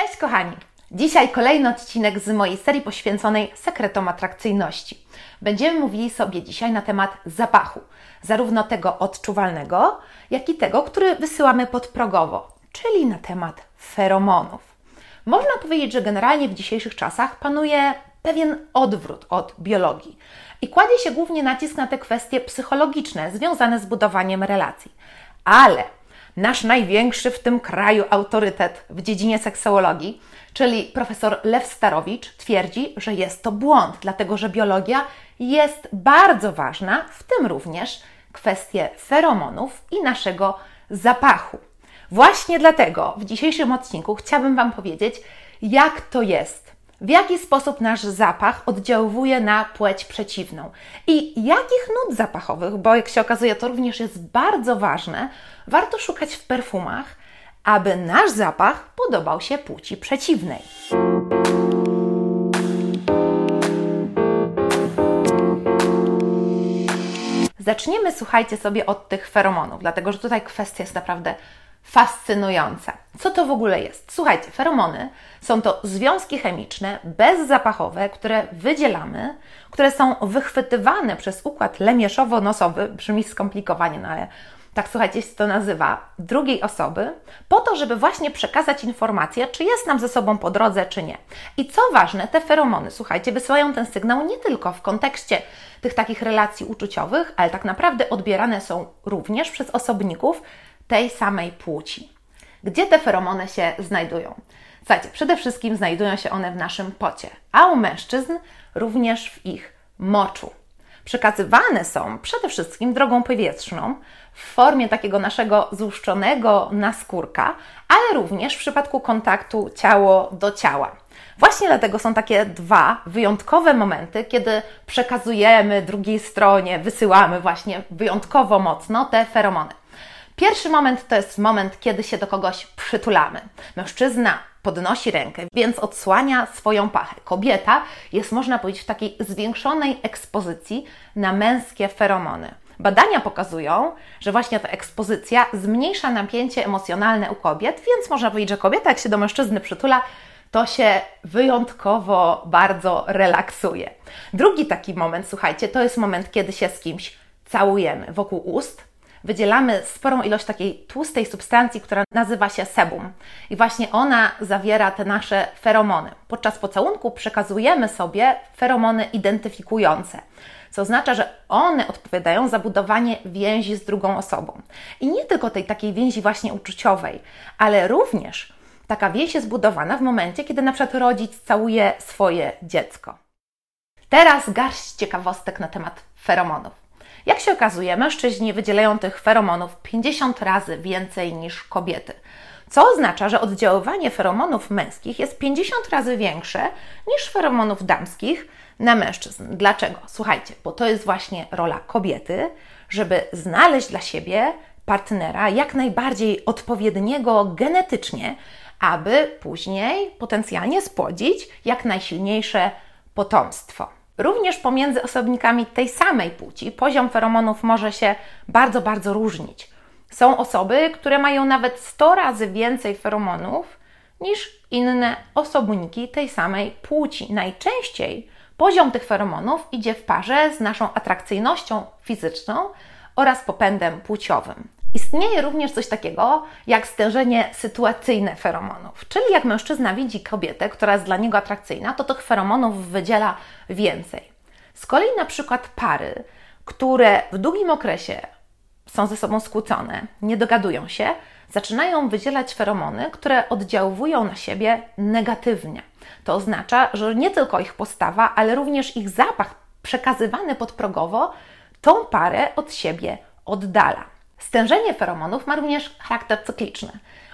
Cześć kochani! Dzisiaj kolejny odcinek z mojej serii poświęconej sekretom atrakcyjności. Będziemy mówili sobie dzisiaj na temat zapachu, zarówno tego odczuwalnego, jak i tego, który wysyłamy podprogowo, czyli na temat feromonów. Można powiedzieć, że generalnie w dzisiejszych czasach panuje pewien odwrót od biologii i kładzie się głównie nacisk na te kwestie psychologiczne związane z budowaniem relacji. Ale nasz największy w tym kraju autorytet w dziedzinie seksuologii, czyli profesor Lew Starowicz, twierdzi, że jest to błąd, dlatego że biologia jest bardzo ważna, w tym również kwestie feromonów i naszego zapachu. Właśnie dlatego w dzisiejszym odcinku chciałabym Wam powiedzieć, jak to jest, w jaki sposób nasz zapach oddziałuje na płeć przeciwną i jakich nut zapachowych, bo jak się okazuje, to również jest bardzo ważne, warto szukać w perfumach, aby nasz zapach podobał się płci przeciwnej. Zaczniemy, słuchajcie sobie od tych feromonów, dlatego że tutaj kwestia jest naprawdę fascynująca. Co to w ogóle jest? Słuchajcie, feromony są to związki chemiczne bezzapachowe, które wydzielamy, które są wychwytywane przez układ lemieszowo-nosowy, brzmi skomplikowanie, no ale tak słuchajcie się to nazywa, drugiej osoby, po to, żeby właśnie przekazać informację, czy jest nam ze sobą po drodze, czy nie. I co ważne, te feromony, słuchajcie, wysyłają ten sygnał nie tylko w kontekście tych takich relacji uczuciowych, ale tak naprawdę odbierane są również przez osobników tej samej płci. Gdzie te feromony się znajdują? Słuchajcie, przede wszystkim znajdują się one w naszym pocie, a u mężczyzn również w ich moczu. Przekazywane są przede wszystkim drogą powietrzną w formie takiego naszego złuszczonego naskórka, ale również w przypadku kontaktu ciało do ciała. Właśnie dlatego są takie dwa wyjątkowe momenty, kiedy przekazujemy drugiej stronie, wysyłamy właśnie wyjątkowo mocno te feromony. Pierwszy moment to jest moment, kiedy się do kogoś przytulamy. Mężczyzna podnosi rękę, więc odsłania swoją pachę. Kobieta jest, można powiedzieć, w takiej zwiększonej ekspozycji na męskie feromony. Badania pokazują, że właśnie ta ekspozycja zmniejsza napięcie emocjonalne u kobiet, więc można powiedzieć, że kobieta, jak się do mężczyzny przytula, to się wyjątkowo bardzo relaksuje. Drugi taki moment, słuchajcie, to jest moment, kiedy się z kimś całujemy wokół ust, wydzielamy sporą ilość takiej tłustej substancji, która nazywa się sebum. I właśnie ona zawiera te nasze feromony. Podczas pocałunku przekazujemy sobie feromony identyfikujące, co oznacza, że one odpowiadają za budowanie więzi z drugą osobą. I nie tylko tej takiej więzi właśnie uczuciowej, ale również taka więź jest budowana w momencie, kiedy na przykład rodzic całuje swoje dziecko. Teraz garść ciekawostek na temat feromonów. Jak się okazuje, mężczyźni wydzielają tych feromonów 50 razy więcej niż kobiety. Co oznacza, że oddziaływanie feromonów męskich jest 50 razy większe niż feromonów damskich na mężczyzn. Dlaczego? Słuchajcie, bo to jest właśnie rola kobiety, żeby znaleźć dla siebie partnera jak najbardziej odpowiedniego genetycznie, aby później potencjalnie spłodzić jak najsilniejsze potomstwo. Również pomiędzy osobnikami tej samej płci poziom feromonów może się bardzo, bardzo różnić. Są osoby, które mają nawet 100 razy więcej feromonów niż inne osobniki tej samej płci. Najczęściej poziom tych feromonów idzie w parze z naszą atrakcyjnością fizyczną oraz popędem płciowym. Istnieje również coś takiego jak stężenie sytuacyjne feromonów, czyli jak mężczyzna widzi kobietę, która jest dla niego atrakcyjna, to tych feromonów wydziela więcej. Z kolei na przykład pary, które w długim okresie są ze sobą skłócone, nie dogadują się, zaczynają wydzielać feromony, które oddziałują na siebie negatywnie. To oznacza, że nie tylko ich postawa, ale również ich zapach przekazywany podprogowo tą parę od siebie oddala. Stężenie feromonów ma również charakter cykliczny.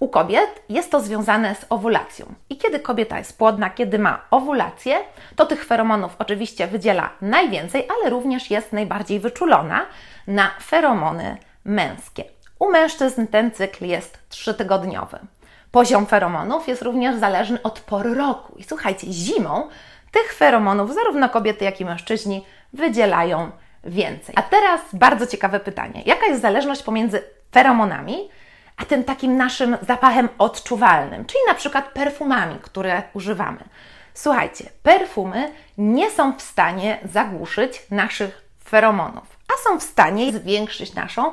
U kobiet jest to związane z owulacją. I kiedy kobieta jest płodna, kiedy ma owulację, to tych feromonów oczywiście wydziela najwięcej, ale również jest najbardziej wyczulona na feromony męskie. U mężczyzn ten cykl jest trzytygodniowy. Poziom feromonów jest również zależny od pory roku. I słuchajcie, zimą tych feromonów zarówno kobiety, jak i mężczyźni wydzielają więcej. A teraz bardzo ciekawe pytanie. Jaka jest zależność pomiędzy feromonami a tym takim naszym zapachem odczuwalnym, czyli na przykład perfumami, które używamy. Słuchajcie, perfumy nie są w stanie zagłuszyć naszych feromonów, a są w stanie zwiększyć naszą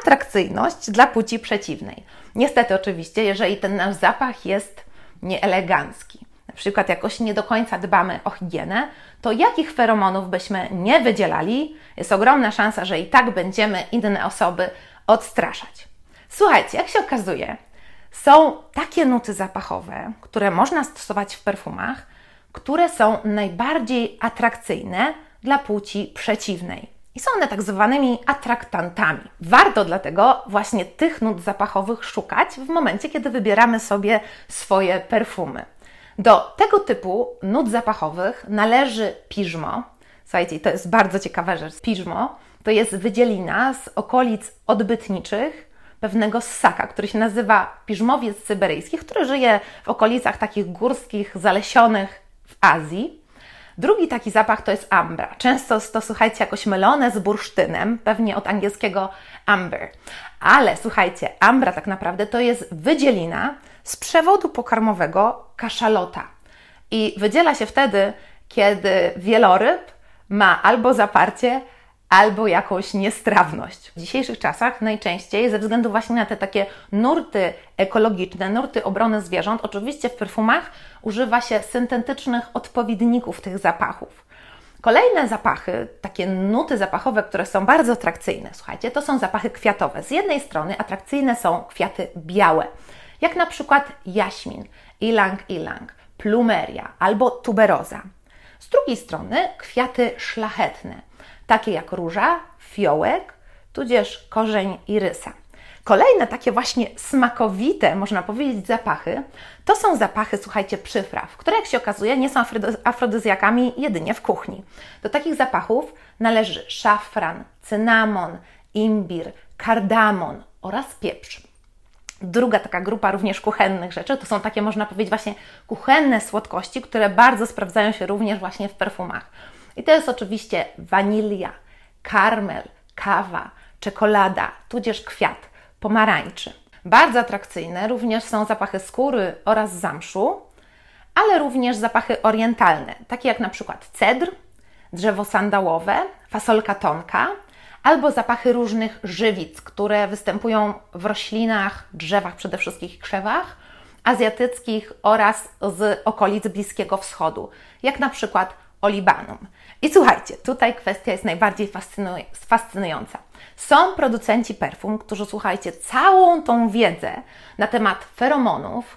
atrakcyjność dla płci przeciwnej. Niestety, oczywiście, jeżeli ten nasz zapach jest nieelegancki, na przykład jakoś nie do końca dbamy o higienę, to jakich feromonów byśmy nie wydzielali, jest ogromna szansa, że i tak będziemy inne osoby odstraszać. Słuchajcie, jak się okazuje, są takie nuty zapachowe, które można stosować w perfumach, które są najbardziej atrakcyjne dla płci przeciwnej. I są one tak zwanymi atraktantami. Warto dlatego właśnie tych nut zapachowych szukać w momencie, kiedy wybieramy sobie swoje perfumy. Do tego typu nut zapachowych należy piżmo. Słuchajcie, to jest bardzo ciekawa rzecz. Piżmo to jest wydzielina z okolic odbytniczych pewnego ssaka, który się nazywa piżmowiec syberyjski, który żyje w okolicach takich górskich, zalesionych w Azji. Drugi taki zapach to jest ambra. Często to słuchajcie jakoś mylone z bursztynem, pewnie od angielskiego amber. Ale słuchajcie, ambra tak naprawdę to jest wydzielina z przewodu pokarmowego kaszalota. I wydziela się wtedy, kiedy wieloryb ma albo zaparcie, albo jakąś niestrawność. W dzisiejszych czasach najczęściej ze względu właśnie na te takie nurty ekologiczne, nurty obrony zwierząt, oczywiście w perfumach używa się syntetycznych odpowiedników tych zapachów. Kolejne zapachy, takie nuty zapachowe, które są bardzo atrakcyjne, słuchajcie, to są zapachy kwiatowe. Z jednej strony atrakcyjne są kwiaty białe, jak na przykład jaśmin, ilang ilang, plumeria albo tuberoza. Z drugiej strony kwiaty szlachetne, takie jak róża, fiołek, tudzież korzeń irysa. Kolejne takie właśnie smakowite, można powiedzieć, zapachy to są zapachy, słuchajcie, przypraw, które jak się okazuje nie są afrodyzjakami jedynie w kuchni. Do takich zapachów należy szafran, cynamon, imbir, kardamon oraz pieprz. Druga taka grupa również kuchennych rzeczy to są takie, można powiedzieć, właśnie kuchenne słodkości, które bardzo sprawdzają się również właśnie w perfumach. I to jest oczywiście wanilia, karmel, kawa, czekolada, tudzież kwiat pomarańczy. Bardzo atrakcyjne również są zapachy skóry oraz zamszu, ale również zapachy orientalne, takie jak na przykład cedr, drzewo sandałowe, fasolka tonka, albo zapachy różnych żywic, które występują w roślinach, drzewach, przede wszystkim krzewach azjatyckich oraz z okolic Bliskiego Wschodu, jak na przykład olibanum. I słuchajcie, tutaj kwestia jest najbardziej fascynująca. Są producenci perfum, którzy, słuchajcie, całą tą wiedzę na temat feromonów,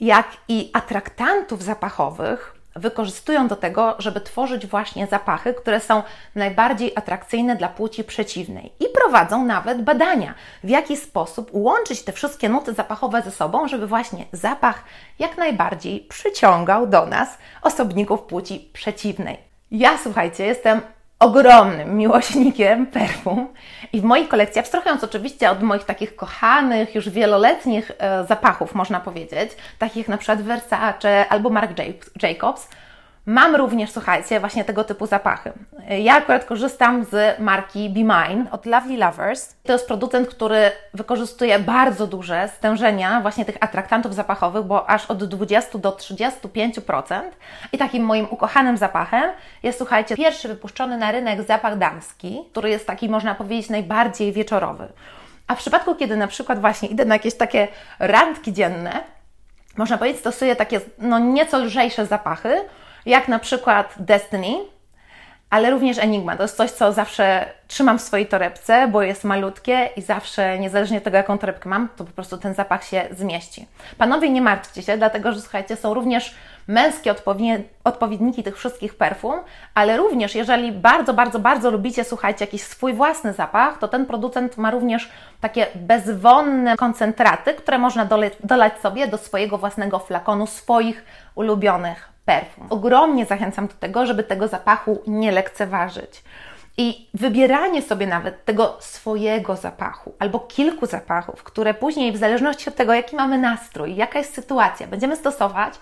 jak i atraktantów zapachowych wykorzystują do tego, żeby tworzyć właśnie zapachy, które są najbardziej atrakcyjne dla płci przeciwnej. I prowadzą nawet badania, w jaki sposób łączyć te wszystkie nuty zapachowe ze sobą, żeby właśnie zapach jak najbardziej przyciągał do nas osobników płci przeciwnej. Ja, słuchajcie, jestem ogromnym miłośnikiem perfum. I w moich kolekcji, abstrahując oczywiście od moich takich kochanych, już wieloletnich e, zapachów, można powiedzieć, takich jak na przykład Versace albo Marc Jacobs, Mam również, słuchajcie, właśnie tego typu zapachy. Ja akurat korzystam z marki Be Mine od Lovely Lovers. To jest producent, który wykorzystuje bardzo duże stężenia właśnie tych atraktantów zapachowych, bo aż od 20 do 35%. I takim moim ukochanym zapachem jest, słuchajcie, pierwszy wypuszczony na rynek zapach damski, który jest taki, można powiedzieć, najbardziej wieczorowy. A w przypadku, kiedy na przykład właśnie idę na jakieś takie randki dzienne, można powiedzieć, stosuję takie no nieco lżejsze zapachy, jak na przykład Destiny, ale również Enigma. To jest coś, co zawsze trzymam w swojej torebce, bo jest malutkie i zawsze, niezależnie od tego, jaką torebkę mam, to po prostu ten zapach się zmieści. Panowie, nie martwcie się, dlatego że słuchajcie, są również męskie odpowiedniki tych wszystkich perfum, ale również jeżeli bardzo, bardzo, bardzo lubicie, słuchajcie, jakiś swój własny zapach, to ten producent ma również takie bezwonne koncentraty, które można dolać sobie do swojego własnego flakonu swoich ulubionych perfum. Ogromnie zachęcam do tego, żeby tego zapachu nie lekceważyć. I wybieranie sobie nawet tego swojego zapachu albo kilku zapachów, które później, w zależności od tego, jaki mamy nastrój, jaka jest sytuacja, będziemy stosować,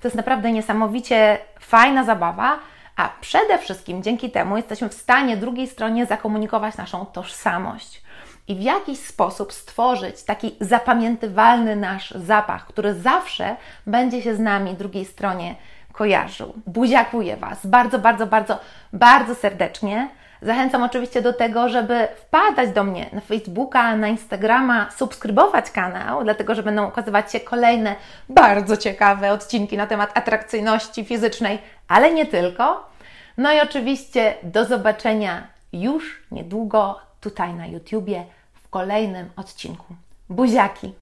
to jest naprawdę niesamowicie fajna zabawa, a przede wszystkim dzięki temu jesteśmy w stanie drugiej stronie zakomunikować naszą tożsamość. i w jakiś sposób stworzyć taki zapamiętywalny nasz zapach, który zawsze będzie się z nami drugiej stronie kojarzył. Buziakuję Was bardzo, bardzo, bardzo, bardzo serdecznie. Zachęcam oczywiście do tego, żeby wpadać do mnie na Facebooka, na Instagrama, subskrybować kanał, dlatego że będą ukazywać się kolejne bardzo ciekawe odcinki na temat atrakcyjności fizycznej, ale nie tylko. No i oczywiście do zobaczenia już niedługo tutaj na YouTubie w kolejnym odcinku. Buziaki!